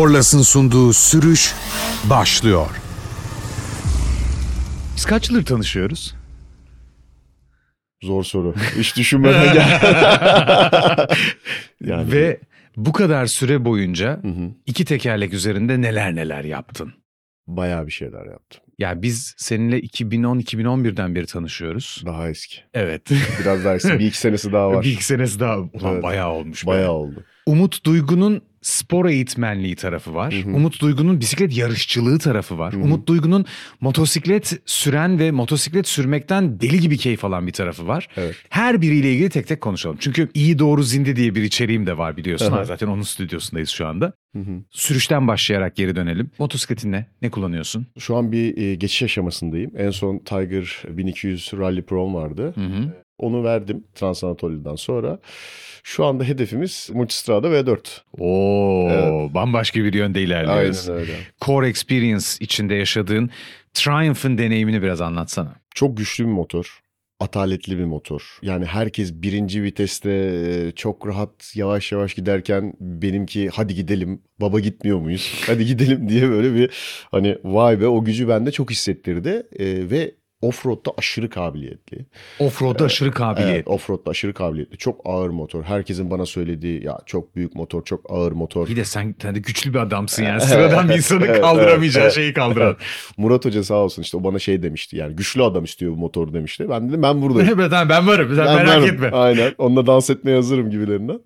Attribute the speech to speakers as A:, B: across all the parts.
A: Korlas'ın sunduğu sürüş başlıyor.
B: Biz kaç yıldır tanışıyoruz?
C: Zor soru. Hiç düşünmeden gel. yani
B: Ve bu kadar süre boyunca iki tekerlek üzerinde neler neler yaptın.
C: bayağı bir şeyler yaptım.
B: Ya biz seninle 2010-2011'den beri tanışıyoruz.
C: Daha eski.
B: Evet.
C: Biraz daha eski. Bir iki senesi daha var.
B: Bir iki senesi daha ulan
C: Evet.
B: bayağı olmuş. be.
C: Bayağı oldu.
B: Umut Duygu'nun spor eğitmenliği tarafı var. Umut Duygu'nun bisiklet yarışçılığı tarafı var. Umut Duygu'nun motosiklet süren ve motosiklet sürmekten deli gibi keyif alan bir tarafı var.
C: Evet.
B: Her biriyle ilgili tek tek konuşalım. Çünkü iyi doğru zinde diye bir içeriğim de var biliyorsun.
C: Aha.
B: Ha, Zaten onun stüdyosundayız şu anda.
C: Hı hı.
B: Sürüşten başlayarak geri dönelim. Motosikletin ne? Ne kullanıyorsun?
C: Şu an bir e, geçiş aşamasındayım. En son Tiger 1200 Rally Pro'm vardı.
B: Hı hı.
C: Onu verdim Trans Anatolia'dan sonra. Şu anda hedefimiz Multistrada V4.
B: Oo,
C: Evet.
B: bambaşka bir yönde ilerliyoruz.
C: Aynen öyle.
B: Core Experience içinde yaşadığın Triumph'ın deneyimini biraz anlatsana.
C: Çok güçlü bir motor. Ataletli bir motor. Yani herkes birinci viteste e, çok rahat yavaş yavaş giderken benimki hadi gidelim baba gitmiyor muyuz? Hadi gidelim diye böyle bir hani vay be o gücü bende çok hissettirdi. E, ve offroad'da aşırı kabiliyetli.
B: Offroad'da aşırı kabiliyet.
C: Evet, offroad'da aşırı kabiliyetli. Çok ağır motor. Herkesin bana söylediği ya çok büyük motor, çok ağır motor.
B: Bir de sen, sen de güçlü bir adamsın yani. Sıradan bir insanın
C: Evet,
B: kaldıramayacağı
C: evet,
B: şeyi kaldıran.
C: Murat Hoca sağ olsun işte o bana şey demişti yani güçlü adam istiyor bu motoru demişti. Ben dedim ben buradayım.
B: Evet tamam ben varım. Sen
C: Ben
B: merak
C: varım.
B: etme.
C: Aynen. Onunla dans etmeye hazırım gibilerinden.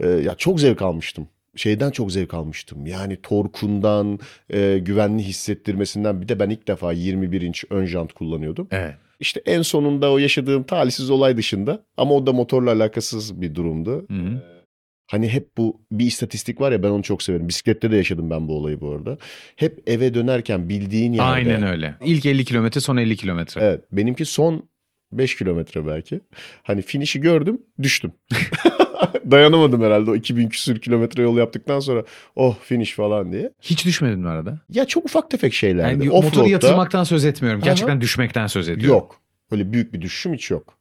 C: Ee, ya çok zevk almıştım. Şeyden çok zevk almıştım. Yani torkundan, e, güvenli hissettirmesinden. Bir de ben ilk defa 21 inç ön jant kullanıyordum.
B: Evet.
C: İşte en sonunda o yaşadığım talihsiz olay dışında ama o da motorla alakasız bir durumdu.
B: Hı hı.
C: Hani hep bu bir istatistik var ya ben onu çok severim. Bisiklette de yaşadım ben bu olayı bu arada. Hep eve dönerken bildiğin yerde.
B: Aynen öyle. İlk 50 kilometre son 50 kilometre.
C: Evet benimki son 5 kilometre belki. Hani finişi gördüm düştüm. Dayanamadım herhalde o 2000 küsür kilometre yol yaptıktan sonra oh finish falan diye.
B: Hiç düşmedin mi arada?
C: Ya çok ufak tefek şeylerdi.
B: Yani motoru yatırmaktan söz etmiyorum.
C: Aha.
B: Gerçekten düşmekten söz ediyorum.
C: yok. Öyle büyük bir düşüşüm hiç yok.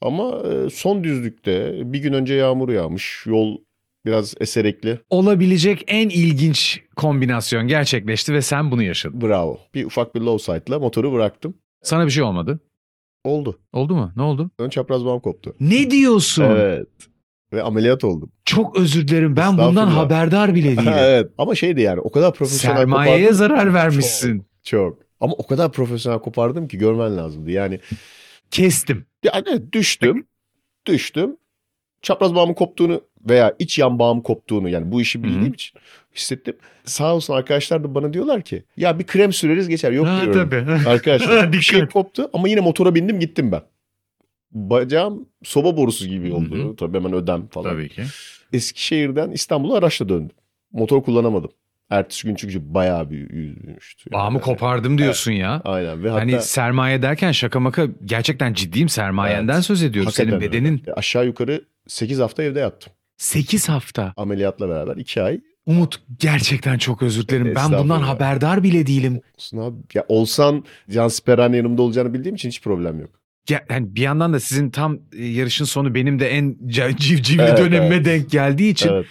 C: Ama e, son düzlükte bir gün önce yağmur yağmış. Yol biraz eserekli.
B: Olabilecek en ilginç kombinasyon gerçekleşti ve sen bunu yaşadın.
C: Bravo. Bir ufak bir low side'la motoru bıraktım.
B: Sana bir şey olmadı.
C: Oldu.
B: Oldu mu? Ne oldu?
C: Ön çapraz bağım koptu.
B: Ne diyorsun?
C: Evet. Ve ameliyat oldum.
B: Çok özür dilerim. Ben bundan haberdar bile değilim.
C: evet. Ama şeydi yani o kadar profesyonel
B: Sermayeye
C: kopardım.
B: zarar vermişsin.
C: Çok. Ama o kadar profesyonel kopardım ki görmen lazımdı. Yani
B: Kestim.
C: yani düştüm. düştüm. Çapraz bağımın koptuğunu veya iç yan bağım koptuğunu yani bu işi bildiğim
B: Hı-hı.
C: için hissettim. Sağ olsun arkadaşlar da bana diyorlar ki ya bir krem süreriz geçer. Yok
B: Ha,
C: diyorum.
B: tabii.
C: Arkadaşlar bir şey koptu ama yine motora bindim gittim ben. Bacağım soba borusu gibi oldu.
B: Hı hı.
C: Tabii hemen ödem falan.
B: Tabii ki.
C: Eskişehir'den İstanbul'a araçla döndüm. Motor kullanamadım. Ertesi gün çünkü bayağı bir yüzmüştü.
B: Bağımı kopardım diyorsun ya.
C: Aynen ve hatta
B: Hani sermaye derken şaka maka gerçekten ciddiyim sermayenden
C: Evet.
B: söz ediyoruz. Senin
C: hakikaten
B: bedenin
C: öyle. aşağı yukarı 8 hafta evde yattım.
B: 8 hafta.
C: Ameliyatla beraber 2 ay.
B: Umut gerçekten çok özür dilerim. Ben bundan haberdar bile değilim.
C: Olsun abi. Ya olsan Can Siperhan yanımda olacağını bildiğim için hiç problem yok.
B: Ya, yani bir yandan da sizin tam e, yarışın sonu benim de en civcivli
C: Evet,
B: dönemime
C: evet.
B: denk geldiği için
C: Evet,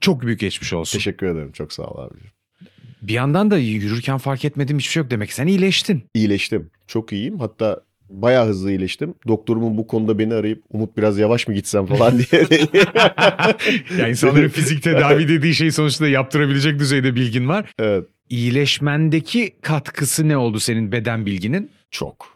B: çok büyük geçmiş olsun.
C: teşekkür ederim. Çok sağ ol abi.
B: Bir yandan da yürürken fark etmediğim hiçbir şey yok demek sen iyileştin.
C: İyileştim. Çok iyiyim. Hatta bayağı hızlı iyileştim. Doktorumun bu konuda beni arayıp Umut biraz yavaş mı gitsem falan diye.
B: ya insanların fizik tedavi dediği şey sonuçta yaptırabilecek düzeyde bilgin var.
C: evet.
B: İyileşmendeki katkısı ne oldu senin beden bilginin?
C: Çok.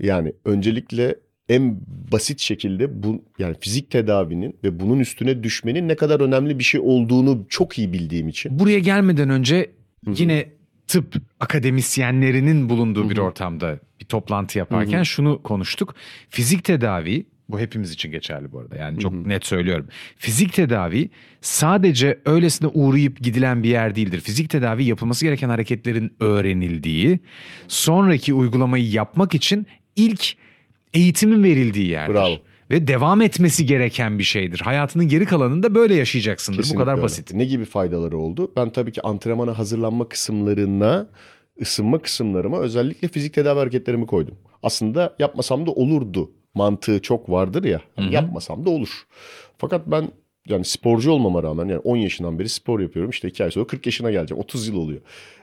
C: Yani öncelikle en basit şekilde bu yani fizik tedavinin ve bunun üstüne düşmenin ne kadar önemli bir şey olduğunu çok iyi bildiğim için.
B: Buraya gelmeden önce yine tıp akademisyenlerinin bulunduğu bir ortamda bir toplantı yaparken şunu konuştuk. Fizik tedavi bu hepimiz için geçerli bu arada yani çok net söylüyorum. Fizik tedavi sadece öylesine uğrayıp gidilen bir yer değildir. Fizik tedavi yapılması gereken hareketlerin öğrenildiği, sonraki uygulamayı yapmak için ilk eğitimin verildiği yerdir.
C: Bravo.
B: Ve devam etmesi gereken bir şeydir. Hayatının geri kalanında böyle yaşayacaksındır. bu
C: Kesinlikle
B: kadar
C: öyle.
B: basit.
C: Ne gibi faydaları oldu? Ben tabii ki antrenmana hazırlanma kısımlarına, ısınma kısımlarıma özellikle fizik tedavi hareketlerimi koydum. Aslında yapmasam da olurdu mantığı çok vardır ya. Hani
B: Hı hı.
C: Yapmasam da olur. Fakat ben yani sporcu olmama rağmen yani 10 yaşından beri spor yapıyorum. İşte 2 ay sonra 40 yaşına geleceğim. 30 yıl oluyor.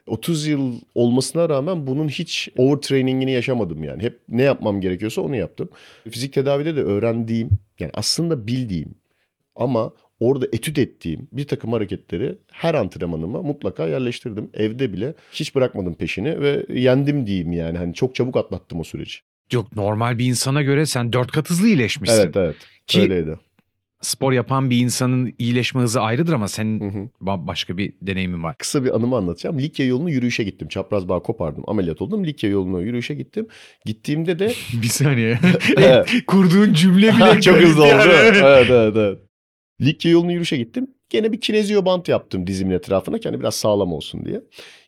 C: 30 yıl olmasına rağmen bunun hiç overtrainingini yaşamadım yani. Hep ne yapmam gerekiyorsa onu yaptım. Fizik tedavide de öğrendiğim yani aslında bildiğim ama orada etüt ettiğim bir takım hareketleri her antrenmanıma mutlaka yerleştirdim. Evde bile hiç bırakmadım peşini ve yendim diyeyim yani. Hani çok çabuk atlattım o süreci.
B: Yok normal bir insana göre sen dört kat hızlı iyileşmişsin.
C: Evet evet.
B: Ki-
C: Öyleydi.
B: Spor yapan bir insanın iyileşme hızı ayrıdır ama senin
C: Hı hı.
B: ba- başka bir deneyimin var.
C: Kısa bir anımı anlatacağım. Likya yolunu yürüyüşe gittim. Çapraz bağ kopardım. Ameliyat oldum. Likya yolunu yürüyüşe gittim. Gittiğimde de
B: bir saniye.
C: Evet.
B: Kurduğun cümle bile
C: çok hızlı oldu.
B: yani.
C: evet evet evet. Likya yolunu yürüyüşe gittim. Gene bir kinezio bant yaptım dizimin etrafına ki hani biraz sağlam olsun diye.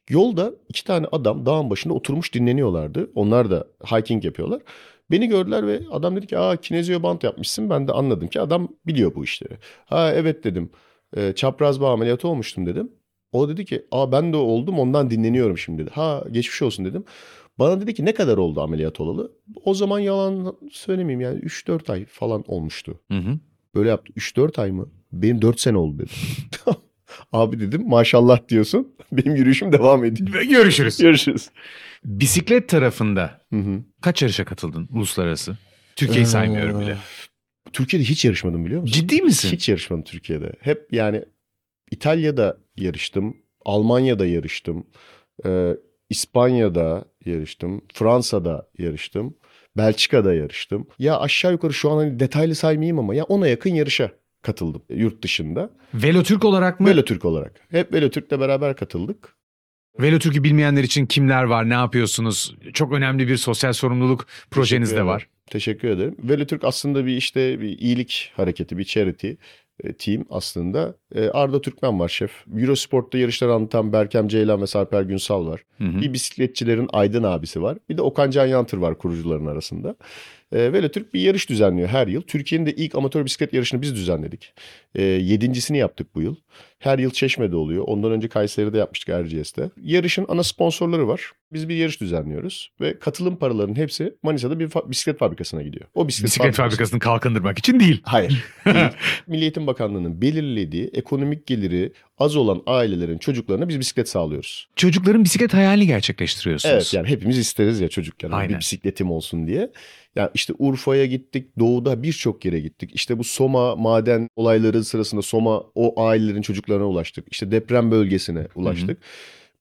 C: Yolda iki tane adam dağın başında oturmuş dinleniyorlardı. Onlar da hiking yapıyorlar. Beni gördüler ve adam dedi ki aa kinezio bant yapmışsın. Ben de anladım ki adam biliyor bu işleri. Ha evet dedim. E, çapraz bağ ameliyatı olmuştum dedim. O dedi ki aa ben de oldum ondan dinleniyorum şimdi dedi. Ha geçmiş olsun dedim. Bana dedi ki ne kadar oldu ameliyat olalı? O zaman yalan söylemeyeyim yani 3-4 ay falan olmuştu.
B: Hı hı.
C: Böyle yaptı. 3-4 ay mı? Benim 4 sene oldu dedim. Abi dedim maşallah diyorsun. Benim yürüyüşüm devam ediyor.
B: Görüşürüz.
C: Görüşürüz.
B: Bisiklet tarafında
C: Hı hı.
B: kaç yarışa katıldın uluslararası? Türkiye'yi saymıyorum bile.
C: Türkiye'de hiç yarışmadım biliyor musun?
B: Ciddi misin?
C: Hiç yarışmadım Türkiye'de. Hep yani İtalya'da yarıştım. Almanya'da yarıştım. e, İspanya'da yarıştım. Fransa'da yarıştım. Belçika'da yarıştım. Ya aşağı yukarı şu an hani detaylı saymayayım ama ya ona yakın yarışa katıldım yurt dışında.
B: Velotürk olarak mı?
C: Velotürk olarak. Hep Velotürk'le beraber katıldık.
B: Velotürk'ü bilmeyenler için kimler var, ne yapıyorsunuz? Çok önemli bir sosyal sorumluluk projeniz de var.
C: Teşekkür ederim. Velotürk aslında bir işte bir iyilik hareketi, bir charity e, team aslında. E, Arda Türkmen var şef. Eurosport'ta yarışları anlatan Berkem Ceylan ve Sarper Günsal var.
B: Hı hı.
C: Bir bisikletçilerin Aydın abisi var. Bir de Okan Can Yantır var kurucuların arasında. E, Velotürk bir yarış düzenliyor her yıl. Türkiye'nin de ilk amatör bisiklet yarışını biz düzenledik. E, yedincisini yaptık bu yıl. Her yıl Çeşme'de oluyor. Ondan önce Kayseri'de yapmıştık Erciyes'te. Yarışın ana sponsorları var. Biz bir yarış düzenliyoruz. Ve katılım paralarının hepsi Manisa'da bir fa- bisiklet fabrikasına gidiyor. O bisiklet,
B: Bisiklet
C: fabrikası-
B: fabrikasını kalkındırmak için değil.
C: Hayır. değil. Milli Eğitim Bakanlığı'nın belirlediği ekonomik geliri az olan ailelerin çocuklarına biz bisiklet sağlıyoruz.
B: Çocukların bisiklet hayalini gerçekleştiriyorsunuz.
C: Evet yani hepimiz isteriz ya çocukken hani
B: Aynen.
C: bir bisikletim olsun diye. Ya işte Urfa'ya gittik, doğuda birçok yere gittik. İşte bu Soma maden olayları sırasında Soma o ailelerin çocuklarına ulaştık. İşte deprem bölgesine ulaştık.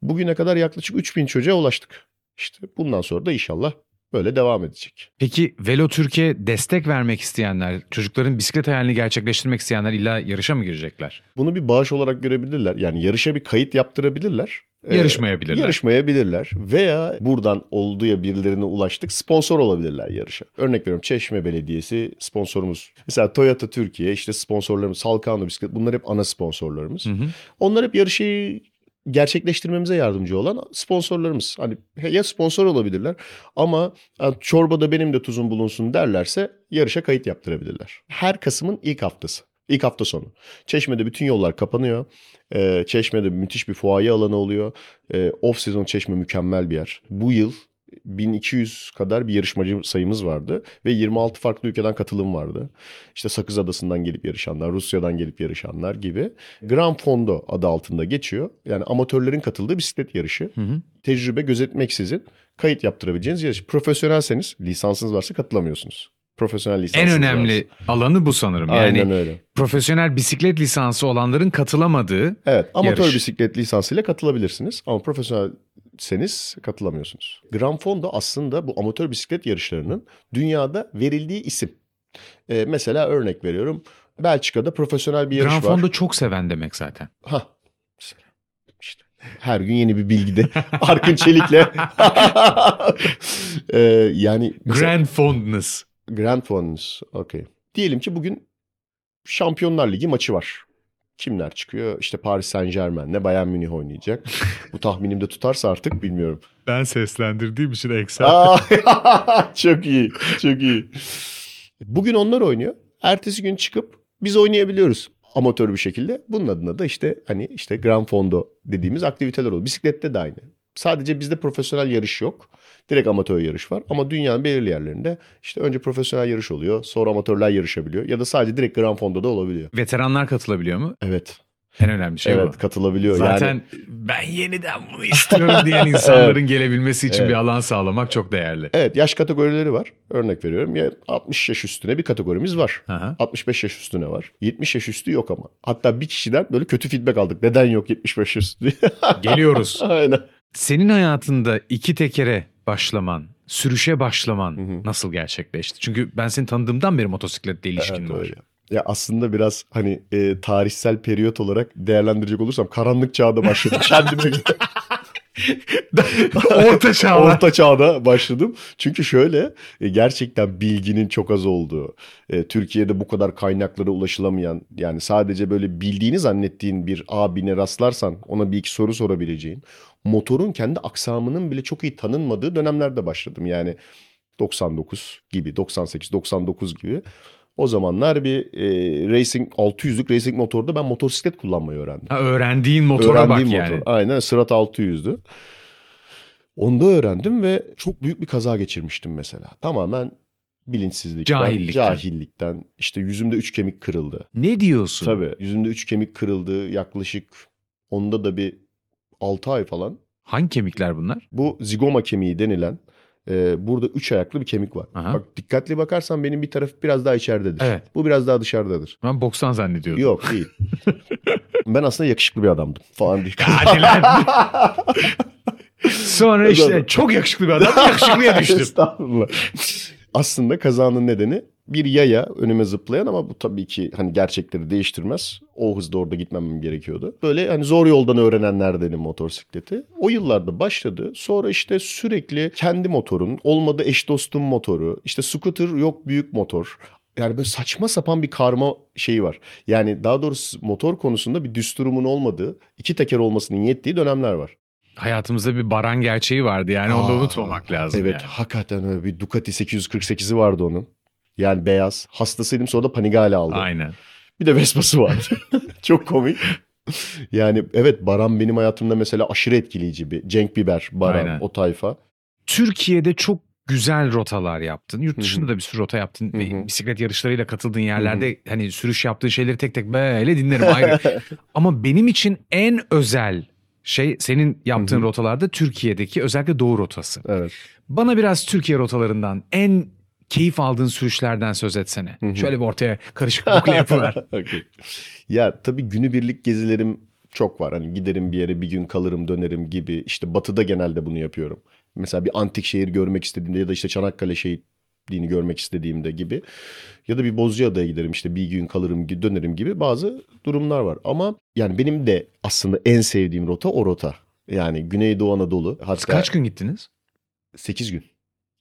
C: Bugüne kadar yaklaşık 3000 çocuğa ulaştık. İşte bundan sonra da inşallah böyle devam edecek.
B: Peki Velo Türkiye destek vermek isteyenler, çocukların bisiklet hayalini gerçekleştirmek isteyenler illa yarışa mı girecekler?
C: Bunu bir bağış olarak görebilirler. Yani yarışa bir kayıt yaptırabilirler. Ee,
B: Yarışmayabilirler.
C: Yarışmayabilirler veya buradan olduğu ya birilerine ulaştık sponsor olabilirler yarışa. Örnek veriyorum Çeşme Belediyesi sponsorumuz. Mesela Toyota Türkiye işte sponsorlarımız Salkano Bisiklet bunlar hep ana sponsorlarımız.
B: Hı hı.
C: Onlar hep yarışı gerçekleştirmemize yardımcı olan sponsorlarımız. Hani ya sponsor olabilirler ama "Ha, çorbada benim de tuzum bulunsun derlerse yarışa kayıt yaptırabilirler. Her Kasım'ın ilk haftası. İlk hafta sonu. Çeşme'de bütün yollar kapanıyor. Ee, Çeşme'de müthiş bir fuaye alanı oluyor. Ee, off sezon Çeşme mükemmel bir yer. Bu yıl 1200 kadar bir yarışmacı sayımız vardı ve 26 farklı ülkeden katılım vardı. İşte Sakız Adası'ndan gelip yarışanlar, Rusya'dan gelip yarışanlar gibi. Grand Fondo adı altında geçiyor. Yani amatörlerin katıldığı bisiklet yarışı.
B: Hı hı.
C: Tecrübe gözetmeksizin kayıt yaptırabileceğiniz yarış. Profesyonelseniz lisansınız varsa katılamıyorsunuz. Profesyonel
B: En
C: lisansınız
B: önemli alanı bu sanırım.
C: varsa.
B: Yani
C: Aynen öyle.
B: profesyonel bisiklet lisansı olanların katılamadığı
C: Evet amatör
B: Yarış.
C: bisiklet lisansıyla katılabilirsiniz ama profesyonelseniz katılamıyorsunuz. Grand Fondo aslında bu amatör bisiklet yarışlarının dünyada verildiği isim. Ee, mesela örnek veriyorum Belçika'da profesyonel bir yarış
B: Grand
C: var.
B: Fondo çok seven demek zaten.
C: Mesela işte her gün yeni bir bilgi de Arkın Çelik'le. Ee, yani
B: Grand Fondness.
C: Grand Fonds. Okey. Diyelim ki bugün Şampiyonlar Ligi maçı var. Kimler çıkıyor? İşte Paris Saint Germain'le Bayern Münih oynayacak. Bu tahminimde tutarsa artık bilmiyorum.
B: Ben seslendirdiğim için Excel.
C: Çok iyi. Çok iyi. Bugün onlar oynuyor. Ertesi gün çıkıp biz oynayabiliyoruz amatör bir şekilde. Bunun adına da işte hani işte Grand Fondo dediğimiz aktiviteler oluyor. Bisiklette de aynı. Sadece bizde profesyonel yarış yok. Direkt amatör yarış var. Ama dünyanın belirli yerlerinde işte önce profesyonel yarış oluyor. Sonra amatörler yarışabiliyor. Ya da sadece direkt Grand Fondo'da da olabiliyor.
B: Veteranlar katılabiliyor mu?
C: Evet.
B: En önemli şey
C: evet
B: bu.
C: katılabiliyor.
B: Zaten
C: Yani
B: ben yeniden bunu istiyorum diyen insanların gelebilmesi için
C: Evet.
B: bir alan sağlamak çok değerli.
C: evet yaş kategorileri var. Örnek veriyorum. Ya 60 yaş üstüne bir kategorimiz var.
B: Aha.
C: 65 yaş üstüne var. 70 yaş üstü yok ama. Hatta bir kişiden böyle kötü feedback aldık. Neden yok 75 yaş üstü?
B: Geliyoruz.
C: Aynen.
B: Senin hayatında iki tekere başlaman, sürüşe başlaman
C: hı.
B: nasıl gerçekleşti? Çünkü ben seni tanıdığımdan beri motosikletle ilişkin
C: Evet,
B: var.
C: öyle. Ya aslında biraz hani e, tarihsel periyot olarak değerlendirecek olursam karanlık çağda başladım kendime göre.
B: Orta çağlar.
C: Orta çağda başladım. Çünkü şöyle e, gerçekten bilginin çok az olduğu, e, Türkiye'de bu kadar kaynaklara ulaşılamayan yani sadece böyle bildiğini zannettiğin bir abine rastlarsan ona bir iki soru sorabileceğin, motorun kendi aksamının bile çok iyi tanınmadığı dönemlerde başladım. Yani 99 gibi, 98, 99 gibi. O zamanlar bir e, racing 600'lük racing motorda ben motosiklet kullanmayı öğrendim.
B: Ha, öğrendiğin motora
C: Öğrendiğim
B: bak
C: motor.
B: yani.
C: Aynen Sırat 600'dü. Onu da öğrendim ve çok büyük bir kaza geçirmiştim mesela. Tamamen bilinçsizlikten,
B: Cahillikten.
C: cahillikten. İşte yüzümde üç kemik kırıldı.
B: Ne diyorsun?
C: Tabii yüzümde üç kemik kırıldı yaklaşık onda da bir 6 ay falan.
B: Hangi kemikler bunlar?
C: Bu zigoma kemiği denilen e, burada üç ayaklı bir kemik var.
B: Aha.
C: Bak dikkatli bakarsan benim bir taraf biraz daha içeridedir.
B: Evet.
C: Bu biraz daha dışarıdadır.
B: Ben boksan zannediyordum.
C: Yok değil. ben aslında yakışıklı bir adamdım falan diye.
B: Hadi lan. Sonra işte çok yakışıklı bir adam yakışıklıya düştüm.
C: Estağfurullah. Aslında kazanın nedeni bir yaya önüme zıplayan ama bu tabii ki hani gerçekleri değiştirmez. O hızda orada gitmemem gerekiyordu. Böyle hani zor yoldan öğrenenlerdenim motosikleti. O yıllarda başladı. Sonra işte sürekli kendi motorun, olmadı eş dostum motoru, işte scooter yok büyük motor. Yani böyle saçma sapan bir karma şeyi var. Yani daha doğrusu motor konusunda bir düsturumun olmadığı, iki teker olmasının yettiği dönemler var.
B: Hayatımızda bir baran gerçeği vardı yani onu da
C: Aa,
B: unutmamak lazım.
C: Evet
B: yani.
C: hakikaten öyle bir Ducati 848'i vardı onun. Yani beyaz. Hastasıydım sonra da Panigale aldım.
B: Aynen.
C: Bir de Vespa'sı vardı. Çok komik. Yani evet Baran benim hayatımda mesela aşırı etkileyici bir. Cenk Biber, Baran
B: Aynen.
C: o tayfa.
B: Türkiye'de çok güzel rotalar yaptın. Yurt dışında da bir sürü rota yaptın.
C: Hı
B: Ve
C: hı.
B: Bisiklet yarışlarıyla katıldığın yerlerde hani sürüş yaptığın şeyleri tek tek böyle dinlerim ayrı. Ama benim için en özel şey senin yaptığın
C: Hı hı.
B: rotalarda Türkiye'deki özellikle doğu rotası.
C: Evet.
B: Bana biraz Türkiye rotalarından en keyif aldığın sürüşlerden söz etsene.
C: Hı hı.
B: Şöyle bir ortaya karışık bukle yapıver.
C: Okey. Ya tabii günübirlik gezilerim çok var. Hani giderim bir yere bir gün kalırım dönerim gibi. İşte batıda genelde bunu yapıyorum. Mesela bir antik şehir görmek istediğimde ya da işte Çanakkale şehitliğini görmek istediğimde gibi. Ya da bir Bozcaada'ya giderim işte bir gün kalırım dönerim gibi bazı durumlar var. Ama yani benim de aslında en sevdiğim rota o rota. Yani Güneydoğu Anadolu. Hatta
B: Kaç gün gittiniz?
C: 8 gün.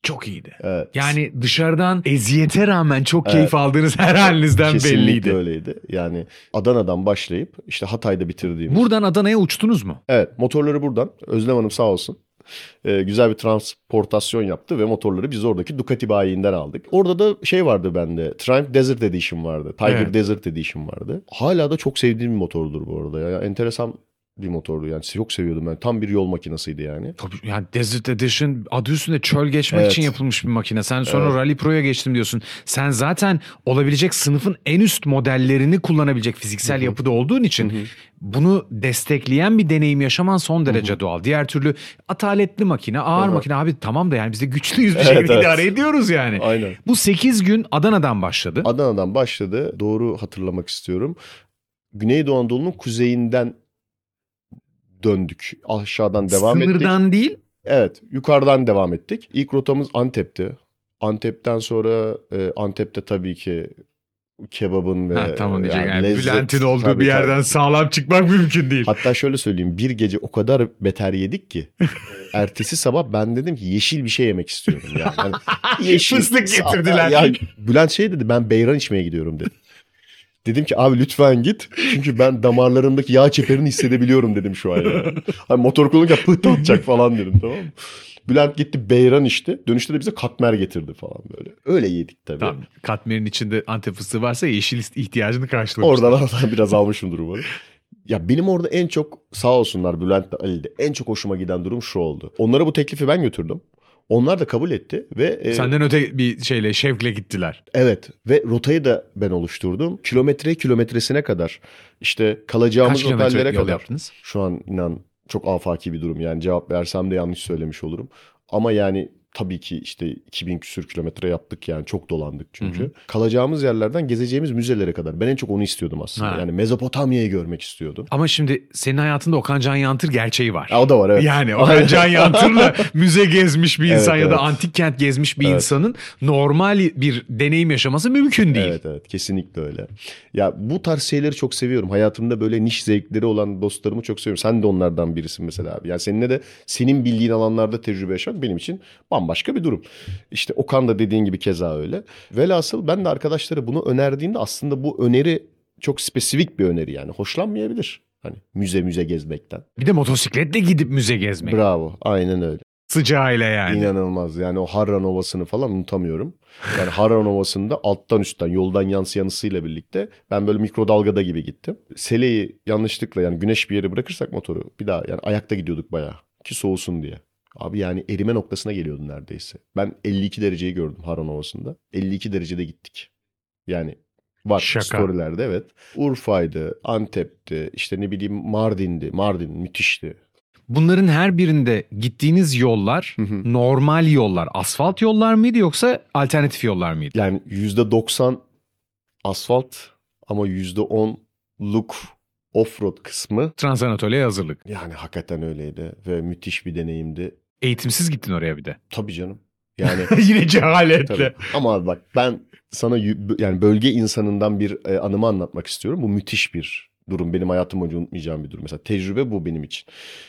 B: Çok iyiydi.
C: Evet.
B: Yani dışarıdan eziyete rağmen çok keyif
C: Evet.
B: aldığınız her halinizden
C: Kesinlikle
B: belliydi.
C: öyleydi. Yani Adana'dan başlayıp işte Hatay'da bitirdiğimiz.
B: Buradan Adana'ya uçtunuz mu?
C: Evet motorları buradan Özlem Hanım sağ olsun. Ee, güzel bir transportasyon yaptı ve motorları biz oradaki Ducati bayiinden aldık. Orada da şey vardı bende. Triumph Desert Edition vardı. Tiger
B: Evet.
C: Desert Edition vardı. Hala da çok sevdiğim bir motordur bu arada. Ya. Enteresan bir motordu yani. Çok seviyordum ben. Tam bir yol makinasıydı yani.
B: Tabii yani Desert Edition adı üstünde çöl geçmek
C: Evet.
B: için yapılmış bir makine. Sen sonra
C: Evet.
B: Rally Pro'ya geçtim diyorsun. Sen zaten olabilecek sınıfın en üst modellerini kullanabilecek fiziksel yapıda olduğun için bunu destekleyen bir deneyim yaşaman son derece doğal. Diğer türlü ataletli makine, ağır
C: Hı hı.
B: makine abi tamam da yani biz de güçlüyüz bir
C: Evet,
B: şekilde
C: evet.
B: idare ediyoruz yani.
C: Aynen.
B: Bu 8 gün Adana'dan başladı.
C: Adana'dan başladı. Doğru hatırlamak istiyorum. Güneydoğu Anadolu'nun kuzeyinden döndük. Aşağıdan devam ettik.
B: Sınırdan değil
C: Evet, yukarıdan devam ettik. İlk rotamız Antep'ti. Antep'ten sonra e, Antep'te tabii ki kebabın ve
B: Ha, tamam
C: yani
B: Yani
C: lezzet-
B: Bülent'in olduğu
C: tabii,
B: bir
C: tabii.
B: yerden sağlam çıkmak mümkün değil.
C: Hatta şöyle söyleyeyim bir gece o kadar beter yedik ki ertesi sabah ben dedim ki yeşil bir şey yemek istiyorum yani. Hani yeşil.
B: Fıstık getirdiler.
C: Ya, Bülent şey dedi ben beyran içmeye gidiyorum dedi. Dedim ki abi lütfen git. Çünkü ben damarlarımdaki yağ çeperini hissedebiliyorum dedim şu an yani. Hani motor kullanırken pıhtı atacak falan dedim tamam mı? Bülent gitti beyran içti. Dönüşte de bize katmer getirdi falan böyle. Öyle yedik tabii.
B: Tamam. Katmerin içinde antep fıstığı varsa yeşil ihtiyacını karşılamış.
C: Oradan oradan biraz almışımdır umarım. Ya benim orada en çok sağ olsunlar Bülent de Ali de en çok hoşuma giden durum şu oldu. Onlara bu teklifi ben götürdüm. Onlar da kabul etti ve e,
B: Senden öte bir şeyle şevkle gittiler.
C: evet ve rotayı da ben oluşturdum. Kilometre kilometresine kadar işte kalacağımız
B: Kaç
C: otellere kadar.
B: yaptınız?
C: Şu an inan çok afaki bir durum yani cevap versem de yanlış söylemiş olurum. Ama yani tabii ki işte 2000 küsür kilometre yaptık yani çok dolandık çünkü.
B: Hı hı.
C: Kalacağımız yerlerden gezeceğimiz müzelere kadar. Ben en çok onu istiyordum aslında.
B: Ha.
C: Yani Mezopotamya'yı görmek istiyordum.
B: Ama şimdi senin hayatında Okan Can Yantır gerçeği var.
C: Ya o da var evet.
B: Yani Okan Can Yantır'la müze gezmiş bir
C: Evet,
B: insan ya da
C: evet.
B: antik kent gezmiş bir
C: Evet.
B: insanın normal bir deneyim yaşaması mümkün değil.
C: Evet evet kesinlikle öyle. Ya bu tarz şeyleri çok seviyorum. Hayatımda böyle niş zevkleri olan dostlarımı çok seviyorum. Sen de onlardan birisin mesela abi. Yani seninle de senin bildiğin alanlarda tecrübe yaşamak benim için bambaşka bir durum. İşte Okan da dediğin gibi keza öyle. Velhasıl ben de arkadaşlara bunu önerdiğimde aslında bu öneri çok spesifik bir öneri yani. Hoşlanmayabilir. Hani müze müze gezmekten.
B: Bir de motosikletle gidip müze gezmek.
C: Bravo. Aynen öyle.
B: Sıcağıyla yani.
C: İnanılmaz. Yani o Harran Ovası'nı falan unutamıyorum. Yani Harran Ovası'nda alttan üstten yoldan yansıyan ısıyla birlikte ben böyle mikrodalgada gibi gittim. Seleyi yanlışlıkla yani güneş bir yere bırakırsak motoru bir daha yani ayakta gidiyorduk bayağı ki soğusun diye. Abi yani erime noktasına geliyordu neredeyse. Ben 52 dereceyi gördüm Harran Ovası'nda. 52 derecede gittik. Yani var
B: Şaka.
C: storylerde evet. Urfa'ydı, Antep'ti, işte ne bileyim Mardin'di. Mardin müthişti.
B: Bunların her birinde gittiğiniz yollar
C: Hı hı.
B: normal yollar, asfalt yollar mıydı yoksa alternatif yollar mıydı?
C: Yani %90 asfalt ama %10'luk offroad kısmı
B: Transanatolia'ya hazırlık.
C: yani hakikaten öyleydi ve müthiş bir deneyimdi.
B: Eğitimsiz gittin oraya bir de.
C: Tabii canım. Yani
B: Yine cehaletle.
C: tabii. Ama abi bak ben sana yani bölge insanından bir e, anımı anlatmak istiyorum. Bu müthiş bir durum. Benim hayatım boyunca unutmayacağım bir durum. Mesela tecrübe bu benim için.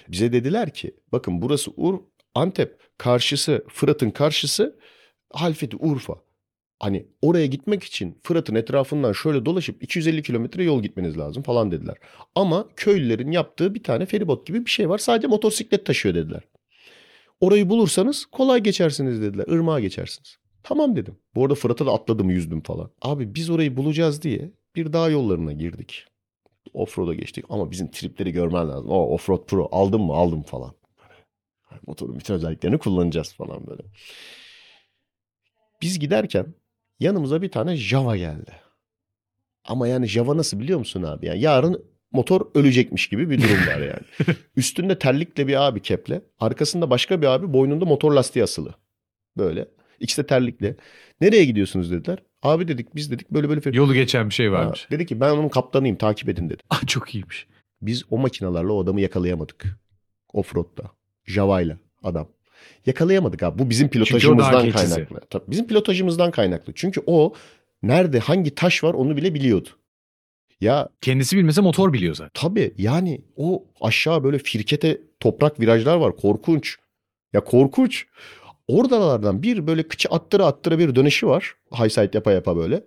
C: Bize dediler ki bakın burası Ur Antep karşısı Fırat'ın karşısı Halfeti Urfa. Hani oraya gitmek için Fırat'ın etrafından şöyle dolaşıp 250 kilometre yol gitmeniz lazım falan dediler. Ama köylülerin yaptığı bir tane feribot gibi bir şey var. Sadece motosiklet taşıyor dediler. Orayı bulursanız kolay geçersiniz dediler. Irmağa geçersiniz. Tamam dedim. Bu arada Fırat'a da atladım yüzdüm falan. Abi biz orayı bulacağız diye bir dağ yollarına girdik. Offroad'a geçtik ama bizim tripleri görmen lazım. O Offroad Pro aldım mı aldım falan. Motorun bütün özelliklerini kullanacağız falan böyle. Biz giderken yanımıza bir tane Java geldi. Ama yani Java nasıl biliyor musun abi? Yani yarın motor ölecekmiş gibi bir durum var yani. Üstünde terlikle bir abi keple. Arkasında başka bir abi boynunda motor lastiği asılı. Böyle. İkisi de terlikle. Nereye gidiyorsunuz dediler. Abi dedik biz dedik böyle böyle.
B: Yolu geçen bir şey
C: Ha,
B: varmış.
C: dedi ki ben onun kaptanıyım takip edin dedi.
B: Ah çok iyiymiş.
C: Biz o makinalarla o adamı yakalayamadık. Offroad'da. Java'yla adam. Yakalayamadık abi. Bu bizim pilotajımızdan kaynaklı. Tabii bizim pilotajımızdan kaynaklı. Çünkü o nerede hangi taş var onu bile biliyordu. Ya
B: Kendisi bilmese motor biliyor zaten.
C: tabii yani o aşağı böyle firkete toprak virajlar var. Korkunç. Ya korkunç. Oralardan bir böyle kıçı attıra attıra bir dönüşü var. High side yapa yapa böyle.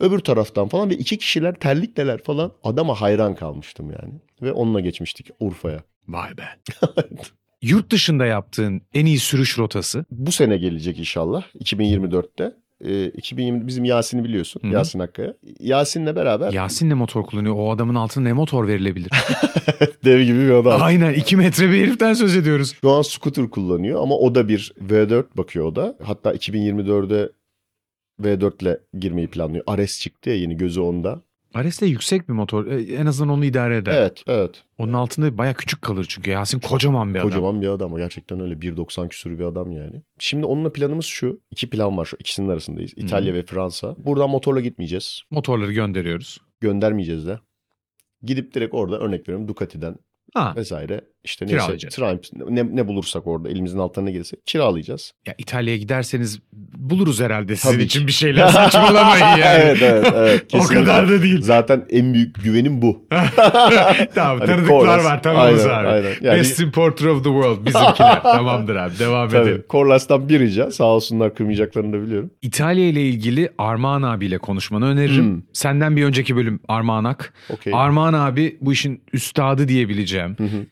C: Öbür taraftan falan ve iki kişiler terlikleler falan. Adama hayran kalmıştım yani. Ve onunla geçmiştik Urfa'ya.
B: Vay be. Yurt dışında yaptığın en iyi sürüş rotası.
C: Bu sene gelecek inşallah 2024'te. Ee, 2020 bizim Yasin'i biliyorsun.
B: Hı hı.
C: Yasin Akkaya. Yasin'le beraber
B: Yasin ne motor kullanıyor? O adamın altına ne motor verilebilir?
C: dev gibi bir adam.
B: Aynen 2 metre bir heriften söz ediyoruz.
C: Şu an scooter kullanıyor ama o da bir V4 bakıyor o da. Hatta 2024'de V4 ile girmeyi planlıyor. Ares çıktı ya yeni gözü onda.
B: Ares de yüksek bir motor. E, En azından onu idare eder.
C: Evet evet.
B: Onun altında baya küçük kalır çünkü. Yasin kocaman bir adam.
C: Kocaman bir adam. Gerçekten öyle 1.90 küsur bir adam yani. Şimdi onunla planımız şu. İki plan var şu ikisinin arasındayız. İtalya ve Fransa. Buradan motorla gitmeyeceğiz.
B: Motorları gönderiyoruz.
C: Göndermeyeceğiz de. Gidip direkt orada örnek veriyorum Ducati'den
B: Ha,
C: vesaire işte neyse. Triumph ne, ne bulursak orada elimizin altına ne gelirse kiralayacağız.
B: ya İtalya'ya giderseniz buluruz herhalde sizin
C: Tabii
B: için bir şeyler. Saçmalamayın yani.
C: evet evet evet.
B: o kadar da değil.
C: Zaten en büyük güvenim bu.
B: tamam
C: Hani
B: tanıdıklar
C: Corlas.
B: var tamamız
C: Aynen,
B: abi.
C: aynen. Yani-
B: Best importer of the world bizimkiler. Tamamdır abi devam edelim.
C: Tabii. Corlas'tan bir rica. Sağ olsunlar kırmayacaklarını da biliyorum.
B: İtalya ile ilgili Armağan abiyle konuşmanı öneririm.
C: Hmm.
B: Senden bir önceki bölüm Armağan Ak.
C: Okey.
B: Armağan abi bu işin üstadı diyebileceğim.
C: Hı hı.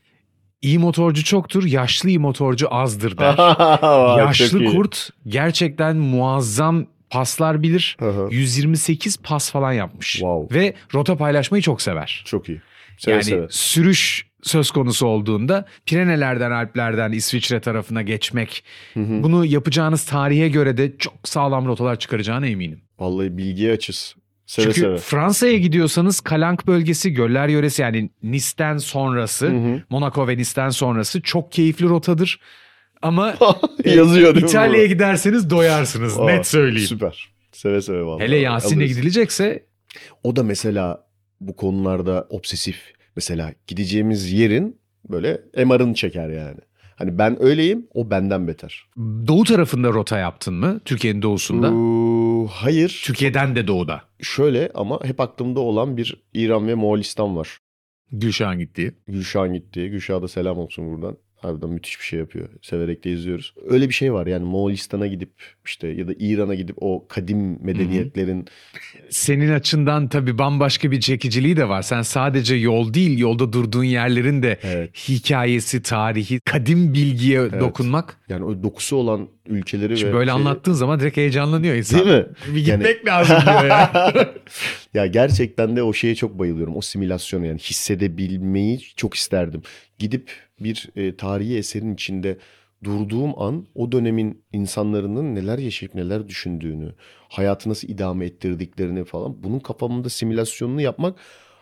B: İyi motorcu çoktur, yaşlı iyi motorcu azdır der. Yaşlı kurt gerçekten muazzam paslar bilir.
C: Hı hı.
B: 128 pas falan yapmış.
C: Wow.
B: Ve rota paylaşmayı çok sever.
C: Çok iyi. Seve
B: yani
C: seve.
B: sürüş söz konusu olduğunda Pirenelerden Alplerden İsviçre tarafına geçmek bunu yapacağınız tarihe göre de çok sağlam rotalar çıkaracağına eminim.
C: Vallahi bilgiye açız. Seve
B: Çünkü
C: seve.
B: Fransa'ya gidiyorsanız Kalank bölgesi, Göller yöresi yani Nice'den sonrası,
C: Hı hı.
B: Monaco ve Nice'den sonrası çok keyifli rotadır. Ama e,
C: Yazıyor mi
B: İtalya'ya giderseniz doyarsınız
C: Aa,
B: net söyleyeyim.
C: Süper. Seve seve vallahi.
B: Hele Yasin'le gidilecekse
C: O da mesela bu konularda obsesif. Mesela gideceğimiz yerin böyle MR'ını çeker yani. Hani ben öyleyim, o benden beter.
B: doğu tarafında rota yaptın mı? Türkiye'nin doğusunda.
C: Ee, hayır.
B: Türkiye'den de doğuda.
C: Şöyle ama hep aklımda olan bir İran ve Moğolistan var.
B: Gülşah'ın gittiği.
C: Gülşah'ın gittiği. Gülşah'a da selam olsun buradan. Harbiden müthiş bir şey yapıyor. Severek de izliyoruz. Öyle bir şey var yani Moğolistan'a gidip işte ya da İran'a gidip o kadim medeniyetlerin
B: Senin açından tabii bambaşka bir çekiciliği de var. Sen sadece yol değil, yolda durduğun yerlerin de
C: evet,
B: hikayesi, tarihi, kadim bilgiye dokunmak.
C: yani o dokusu olan ülkeleri
B: Şimdi
C: ve
B: böyle
C: şeyi-
B: anlattığın zaman direkt heyecanlanıyor insan.
C: Değil mi?
B: Bir gitmek lazım diyor ya.
C: ya gerçekten de o şeye çok bayılıyorum. O simülasyonu yani hissedebilmeyi çok isterdim. Gidip bir e, tarihi eserin içinde durduğum an o dönemin insanların neler yaşayıp neler düşündüğünü, hayatı nasıl idame ettirdiklerini falan bunun kafamda simülasyonunu yapmak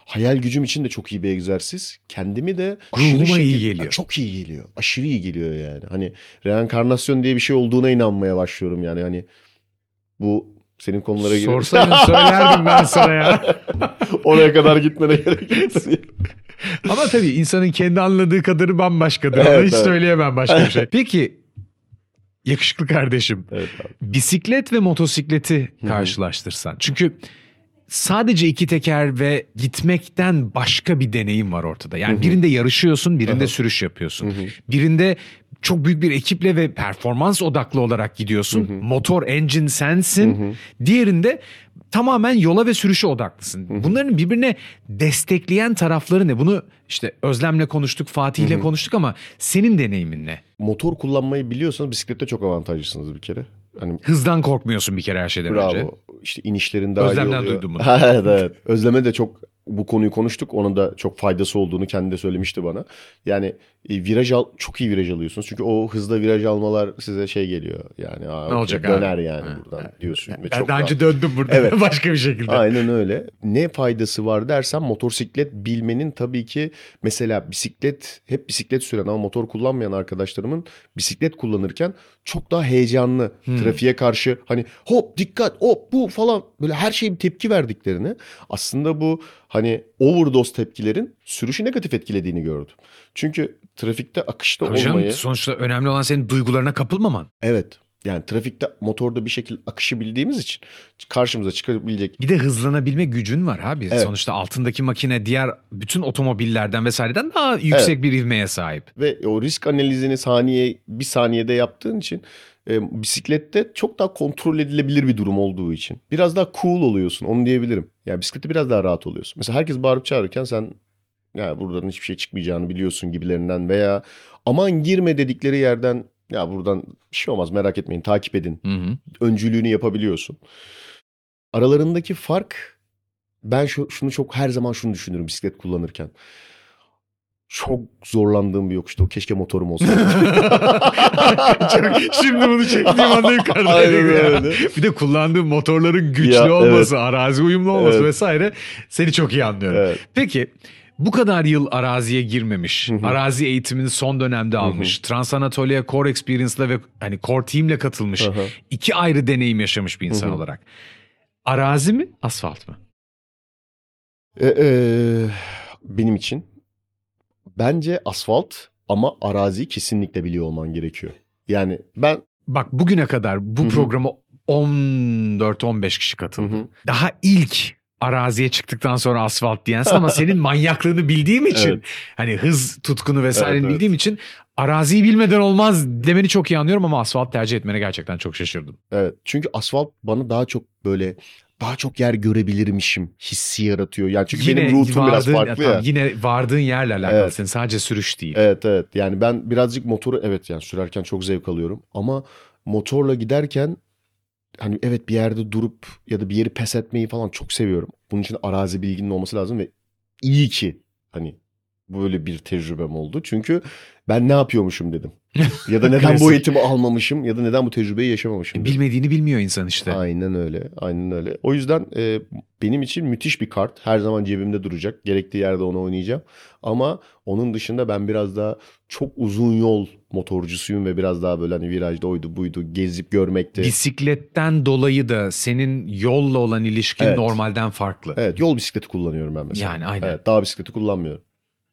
C: hayal gücüm için de çok iyi bir egzersiz. Kendimi de
B: Ruhuma iyi geliyor.
C: Çok iyi geliyor. Aşırı iyi geliyor yani. Hani reenkarnasyon diye bir şey olduğuna inanmaya başlıyorum yani hani bu senin konulara girer.
B: Sorsaydın söylerdim ben sana ya.
C: Oraya kadar gitmene gerek yok.
B: Ama tabii insanın kendi anladığı kadarı bambaşkadır.
C: Evet,
B: hiç
C: evet.
B: söyleyemem başka bir şey. Peki yakışıklı kardeşim
C: evet abi.
B: bisiklet ve motosikleti karşılaştırsan. Çünkü sadece iki teker ve gitmekten başka bir deneyim var ortada. Yani birinde yarışıyorsun, birinde sürüş yapıyorsun. Birinde çok büyük bir ekiple ve performans odaklı olarak gidiyorsun. Motor, engine sensin. Diğerinde tamamen yola ve sürüşe odaklısın. Bunların birbirine destekleyen tarafları ne? Bunu işte Özlem'le konuştuk, Fatih'le konuştuk ama senin deneyimin ne?
C: Motor kullanmayı biliyorsanız bisiklette çok avantajlısınız bir kere. Hani
B: Hızdan korkmuyorsun bir kere her şeyden
C: bravo.
B: önce.
C: İşte inişlerin daha iyi
B: Özlem'den
C: oluyor.
B: duydum bunu.
C: evet evet. Özlem'e de çok bu konuyu konuştuk. Ona da çok faydası olduğunu kendi de söylemişti bana. Yani e, viraj al, çok iyi viraj alıyorsunuz. Çünkü o hızda viraj almalar size şey geliyor. Yani aa,
B: Ne olacak
C: döner
B: abi?
C: yani
B: Ha,
C: buradan diyorsun. Ve çok
B: daha önce döndüm burada
C: Evet.
B: başka bir şekilde.
C: Aynen öyle. Ne faydası var dersen motosiklet bilmenin tabii ki mesela bisiklet hep bisiklet süren ama motor kullanmayan arkadaşlarımın bisiklet kullanırken çok daha heyecanlı trafiğe karşı hani hop dikkat hop bu falan böyle her şeye bir tepki verdiklerini aslında bu hani overdose tepkilerin sürüşü negatif etkilediğini gördüm. Çünkü trafikte akışta
B: Tabii canım,
C: olmayı
B: sonuçta önemli olan senin duygularına kapılmaman.
C: evet yani trafikte motorda bir şekilde akışı bildiğimiz için karşımıza çıkabilecek
B: Bir de hızlanabilme gücün var abi.
C: Evet.
B: Sonuçta altındaki makine diğer bütün otomobillerden vesaireden daha yüksek bir ivmeye sahip.
C: ve o risk analizini saniye bir saniyede yaptığın için e, bisiklette çok daha kontrol edilebilir bir durum olduğu için biraz daha cool oluyorsun onu diyebilirim. Yani bisiklette biraz daha rahat oluyorsun. Mesela herkes bağırıp çağırırken sen ya buradan hiçbir şey çıkmayacağını biliyorsun gibilerinden veya aman girme dedikleri yerden ya buradan bir şey olmaz merak etmeyin takip edin
B: Hı hı.
C: öncülüğünü yapabiliyorsun. Aralarındaki fark ben şu, şunu çok her zaman şunu düşünürüm bisiklet kullanırken. Çok zorlandığım bir yokuştu. Keşke motorum olsaydı.
B: Çok- şimdi bunu çektiğim anda yukarıdaydık
C: Aynen
B: ya.
C: öyle.
B: Bir de kullandığım motorların güçlü
C: Ya,
B: olması, arazi uyumlu olması
C: Evet.
B: vesaire seni çok iyi anlıyorum.
C: Evet.
B: Peki bu kadar yıl araziye girmemiş,
C: Hı hı.
B: arazi eğitimini son dönemde almış, Trans Anatolia Core Experience'la ve hani Core Team'le katılmış,
C: Hı hı.
B: iki ayrı deneyim yaşamış bir insan
C: Hı hı.
B: olarak. Arazi mi, asfalt mı?
C: E, e, benim için bence asfalt ama araziyi kesinlikle biliyor olman gerekiyor. Yani ben
B: Bak bugüne kadar bu
C: Hı hı.
B: programa 14-15 kişi katıldı. Daha ilk araziye çıktıktan sonra asfalt diyensin ama senin manyaklığını bildiğim için
C: Evet.
B: hani hız tutkunu vesaire
C: Evet, evet.
B: bildiğim için araziyi bilmeden olmaz demeni çok iyi anlıyorum ama asfalt tercih etmene gerçekten çok şaşırdım.
C: evet çünkü asfalt bana daha çok böyle daha çok yer görebilirmişim hissi yaratıyor. Yani çünkü benim rutum biraz
B: vardığın-
C: farklı
B: tamam,
C: ya.
B: Yine vardığın yerle alakalı
C: Evet.
B: senin sadece sürüş değil.
C: Evet evet yani ben birazcık motoru evet yani sürerken çok zevk alıyorum ama motorla giderken hani evet bir yerde durup ya da bir yeri pes etmeyi falan çok seviyorum. Bunun için arazi bilginin olması lazım ve iyi ki hani böyle bir tecrübem oldu. Çünkü ben ne yapıyormuşum dedim. Ya da neden bu eğitimi almamışım ya da neden bu tecrübeyi yaşamamışım dedim.
B: Bilmediğini bilmiyor insan işte.
C: Aynen öyle. Aynen öyle. O yüzden e, benim için müthiş bir kart. Her zaman cebimde duracak. Gerektiği yerde onu oynayacağım. Ama onun dışında ben biraz daha çok uzun yol motorcusuyum ve biraz daha böyle hani virajda oydu buydu gezip görmekte.
B: Bisikletten dolayı da senin yolla olan ilişkin
C: Evet.
B: normalden farklı.
C: Evet yol bisikleti kullanıyorum ben mesela.
B: Yani aynen.
C: Evet, dağ bisikleti kullanmıyorum.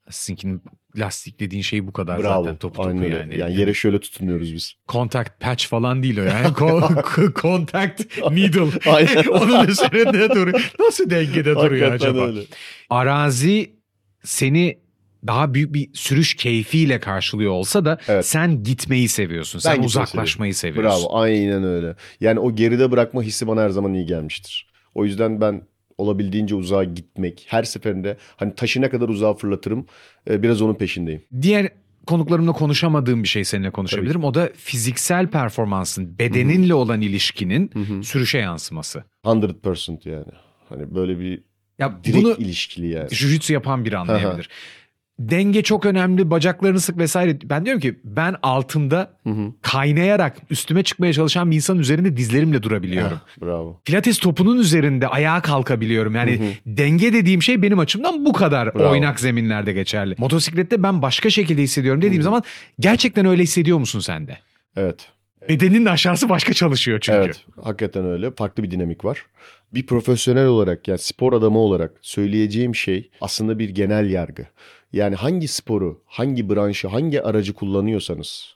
B: Sizinkinin lastik dediğin şey bu kadar
C: Bravo.
B: zaten topu topu
C: Aynen öyle.
B: yani.
C: Yani. yere şöyle tutunuyoruz biz.
B: Contact patch falan değil o yani. Contact needle.
C: Aynen.
B: Onun üzerinde duruyor. Nasıl dengede duruyor
C: Hakikaten
B: acaba?
C: öyle.
B: Arazi seni daha büyük bir sürüş keyfiyle karşılıyor olsa da
C: Evet.
B: sen gitmeyi seviyorsun. Sen uzaklaşmayı seviyorsun.
C: Bravo. Aynen öyle. Yani o geride bırakma hissi bana her zaman iyi gelmiştir. O yüzden ben olabildiğince uzağa gitmek her seferinde hani taşı ne kadar uzağa fırlatırım e, biraz onun peşindeyim.
B: Diğer konuklarımla konuşamadığım bir şey seninle konuşabilirim. O da fiziksel performansın, bedeninle olan ilişkinin sürüşe yansıması.
C: 100% yani. Hani böyle bir
B: Ya
C: direkt
B: bunu
C: ilişkili yani.
B: jujitsu yapan biri anlayabilir. Denge çok önemli, bacaklarını sık vesaire. Ben diyorum ki ben altında kaynayarak üstüme çıkmaya çalışan bir insanın üzerinde dizlerimle durabiliyorum.
C: Ah, Bravo.
B: Pilates topunun üzerinde ayağa kalkabiliyorum. Yani denge dediğim şey benim açımdan bu kadar
C: Bravo.
B: oynak zeminlerde geçerli. Motosiklette ben başka şekilde hissediyorum dediğim zaman gerçekten öyle hissediyor musun sen de?
C: Evet.
B: Bedenin aşağısı başka çalışıyor çünkü.
C: Evet. Hakikaten öyle. Farklı bir dinamik var. Bir profesyonel olarak yani spor adamı olarak söyleyeceğim şey aslında bir genel yargı. Yani hangi sporu, hangi branşı, hangi aracı kullanıyorsanız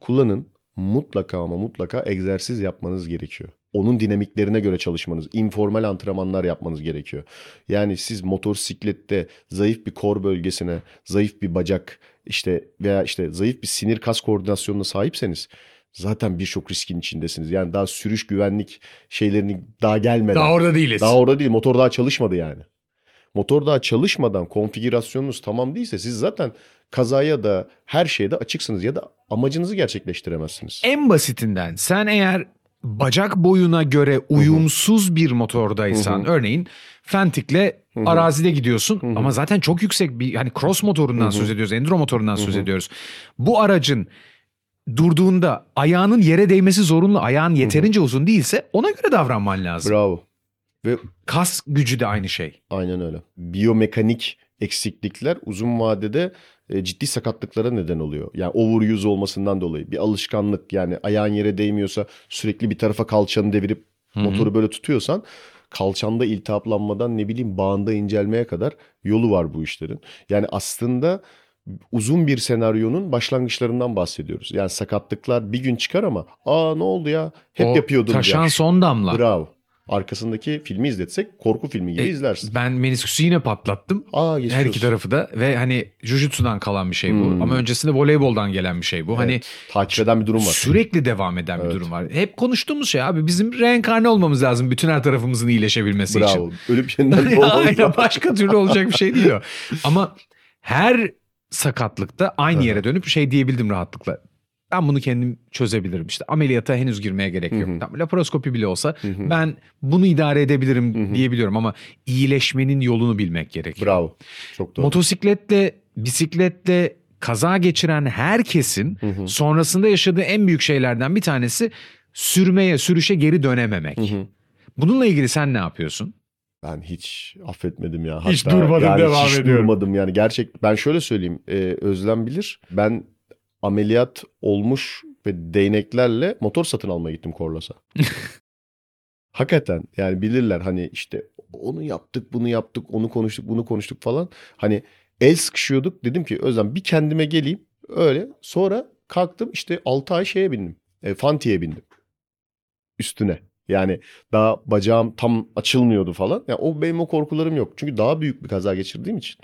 C: kullanın mutlaka ama mutlaka egzersiz yapmanız gerekiyor. Onun dinamiklerine göre çalışmanız, informal antrenmanlar yapmanız gerekiyor. Yani siz motosiklette zayıf bir kor bölgesine, zayıf bir bacak işte veya işte zayıf bir sinir kas koordinasyonuna sahipseniz zaten birçok riskin içindesiniz. Yani daha sürüş güvenlik şeylerini daha gelmeden.
B: Daha orada değiliz.
C: Daha orada değil. Motor daha çalışmadı yani. Motor daha çalışmadan konfigürasyonunuz tamam değilse siz zaten kazaya da her şeyde açıksınız ya da amacınızı gerçekleştiremezsiniz.
B: En basitinden sen eğer bacak boyuna göre uyumsuz bir motordaysan örneğin Fentik'le arazide gidiyorsun ama zaten çok yüksek bir hani cross motorundan söz ediyoruz, enduro motorundan söz ediyoruz. Bu aracın durduğunda ayağının yere değmesi zorunlu. Ayağın yeterince uzun değilse ona göre davranman lazım.
C: Bravo. Ve
B: Kas gücü de aynı şey.
C: aynen öyle. Biyomekanik eksiklikler uzun vadede e, ciddi sakatlıklara neden oluyor. Yani overuse olmasından dolayı bir alışkanlık yani ayağın yere değmiyorsa sürekli bir tarafa kalçanı devirip motoru böyle tutuyorsan kalçanda iltihaplanmadan ne bileyim bağında incelmeye kadar yolu var bu işlerin. Yani aslında uzun bir senaryonun başlangıçlarından bahsediyoruz. Yani sakatlıklar bir gün çıkar ama aa ne oldu ya hep
B: O
C: yapıyordum
B: Taşan
C: diye.
B: son damla.
C: Bravo. Arkasındaki filmi izletsek korku filmi gibi
B: E,
C: izlersin.
B: Ben menisküsü yine patlattım.
C: Aa
B: Her iki tarafı da ve hani jujutsu'dan kalan bir şey bu.
C: Hmm.
B: Ama öncesinde voleyboldan gelen bir şey bu. Hani
C: Evet, takip eden bir durum var.
B: sürekli devam eden bir
C: Evet.
B: durum var. Hep konuştuğumuz şey abi bizim reenkarne olmamız lazım bütün her tarafımızın iyileşebilmesi için.
C: Bravo. Ölüp yeniden doğmamız
B: Aynen başka türlü olacak bir şey değil o. Ama her sakatlıkta aynı yere dönüp şey diyebildim rahatlıkla. Ben bunu kendim çözebilirim işte. Ameliyata henüz girmeye gerek yok. Tamam, laparoskopi bile olsa ben bunu idare edebilirim diyebiliyorum ama iyileşmenin yolunu bilmek gerekiyor.
C: Bravo. Çok doğru.
B: Motosikletle, bisikletle kaza geçiren herkesin sonrasında yaşadığı en büyük şeylerden bir tanesi sürmeye, sürüşe geri dönememek. Bununla ilgili sen ne yapıyorsun?
C: Ben hiç affetmedim ya.
B: Hiç durmadım,
C: yani
B: devam
C: hiç
B: ediyorum.
C: durmadım yani. Gerçek ben şöyle söyleyeyim. e, Özlem bilir. Ben ameliyat olmuş ve değneklerle motor satın almaya gittim Korlas'a. Hakikaten yani bilirler hani işte onu yaptık bunu yaptık onu konuştuk bunu konuştuk falan. Hani el sıkışıyorduk dedim ki Özlem bir kendime geleyim öyle sonra kalktım işte 6 ay şeye bindim. E, Fanti'ye bindim. Üstüne. Yani daha bacağım tam açılmıyordu falan. Yani o benim o korkularım yok. Çünkü daha büyük bir kaza geçirdiğim için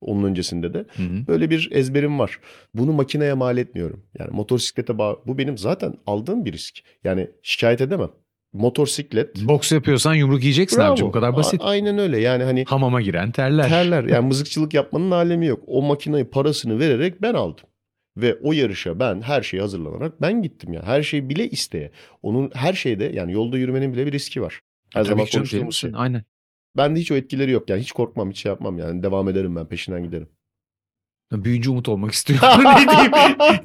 C: onun öncesinde de böyle bir ezberim var. Bunu makineye mal etmiyorum. Yani motosiklete bağ bu benim zaten aldığım bir risk. Yani şikayet edemem. Motosiklet
B: Boks yapıyorsan yumruk yiyeceksin
C: Bravo.
B: abicim bu kadar basit.
C: A- aynen öyle. Yani hani
B: Hamama giren terler.
C: terler. Yani mızıkçılık yapmanın alemi yok. O makinayı parasını vererek ben aldım. Ve o yarışa ben her şeye hazırlanarak ben gittim ya. Her şey bile isteye. Onun her şeyde yani yolda yürümenin bile bir riski var. Her
B: Tabii
C: zaman konuştuğumuz şey.
B: Aynen.
C: Bende hiç o etkileri yok yani. Hiç korkmam, hiç şey yapmam yani. Devam ederim ben, peşinden giderim.
B: Büyüyünce umut olmak istiyorum. ne diyeyim?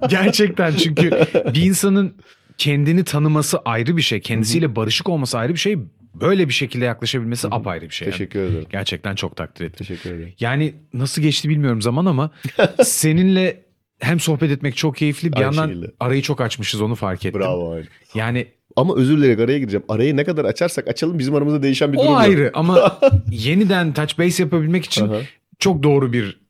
B: Gerçekten çünkü bir insanın kendini tanıması ayrı bir şey. Kendisiyle barışık olması ayrı bir şey. Böyle bir şekilde yaklaşabilmesi apayrı bir şey. Yani
C: Teşekkür ederim.
B: Gerçekten çok takdir ettim.
C: Teşekkür ederim.
B: Yani nasıl geçti bilmiyorum zaman ama seninle hem sohbet etmek çok keyifli bir
C: Aynı
B: yandan
C: şekilde.
B: arayı çok açmışız onu fark ettim.
C: Bravo abi.
B: Yani
C: Ama özür dileyerek araya gireceğim. Arayı ne kadar açarsak açalım bizim aramızda değişen bir durum
B: o
C: yok.
B: ayrı ama yeniden touch base yapabilmek için çok doğru bir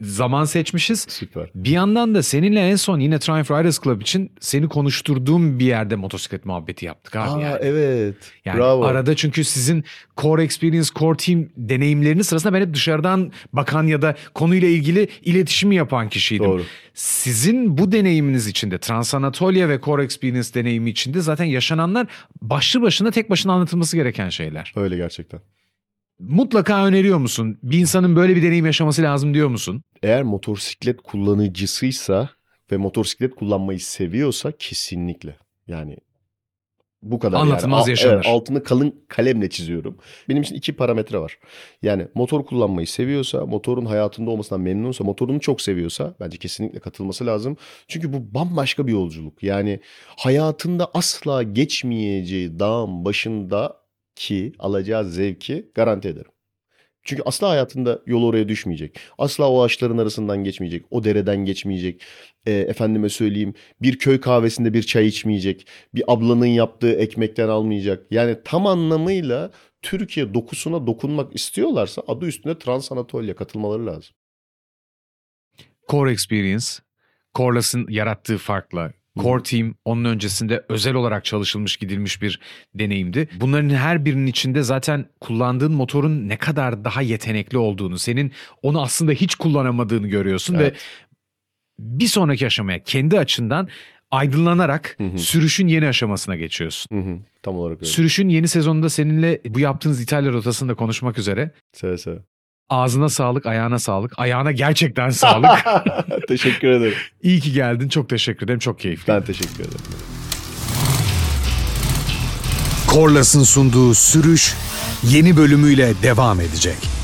B: zaman seçmişiz.
C: Süper.
B: Bir yandan da seninle en son yine Triumph Riders Club için seni konuşturduğum bir yerde motosiklet muhabbeti yaptık abi.
C: Aa,
B: yani.
C: evet.
B: Yani
C: Bravo.
B: arada çünkü sizin core experience, core team deneyimleriniz sırasında ben hep dışarıdan bakan ya da konuyla ilgili iletişimi yapan kişiydim.
C: Doğru.
B: Sizin bu deneyiminiz içinde Trans Anatolia ve core experience deneyimi içinde zaten yaşananlar başlı başına tek başına anlatılması gereken şeyler.
C: Öyle gerçekten.
B: Mutlaka öneriyor musun? Bir insanın böyle bir deneyim yaşaması lazım diyor musun?
C: Eğer motosiklet kullanıcısıysa ve motosiklet kullanmayı seviyorsa kesinlikle. Yani bu kadar
B: Anlatılmaz
C: yani.
B: Yaşanır.
C: evet, altını kalın kalemle çiziyorum. Benim için iki parametre var. Yani motor kullanmayı seviyorsa, motorun hayatında olmasından memnunsa, motorunu çok seviyorsa bence kesinlikle katılması lazım. Çünkü bu bambaşka bir yolculuk. Yani hayatında asla geçmeyeceği dağın başındaki alacağı zevki garanti ederim. Çünkü asla hayatında yol oraya düşmeyecek. Asla o ağaçların arasından geçmeyecek. O dereden geçmeyecek. E, efendime söyleyeyim bir köy kahvesinde bir çay içmeyecek. Bir ablanın yaptığı ekmekten almayacak. Yani tam anlamıyla Türkiye dokusuna dokunmak istiyorlarsa adı üstünde Trans Anatolia katılmaları lazım.
B: Core Experience, Coreless'ın yarattığı farkla Core Team onun öncesinde özel olarak çalışılmış gidilmiş bir deneyimdi. Bunların her birinin içinde zaten kullandığın motorun ne kadar daha yetenekli olduğunu, senin onu aslında hiç kullanamadığını görüyorsun
C: Evet.
B: ve bir sonraki aşamaya kendi açından aydınlanarak
C: Hı hı.
B: sürüşün yeni aşamasına geçiyorsun.
C: Hı hı, tam olarak öyle.
B: Sürüşün yeni sezonunda seninle bu yaptığınız İtalya rotasında konuşmak üzere.
C: Seve seve.
B: Ağzına sağlık, ayağına sağlık. Ayağına gerçekten sağlık.
C: teşekkür ederim.
B: İyi ki geldin. Çok teşekkür ederim. Çok keyifli.
C: Ben teşekkür ederim.
A: Korlas'ın sunduğu sürüş yeni bölümüyle devam edecek.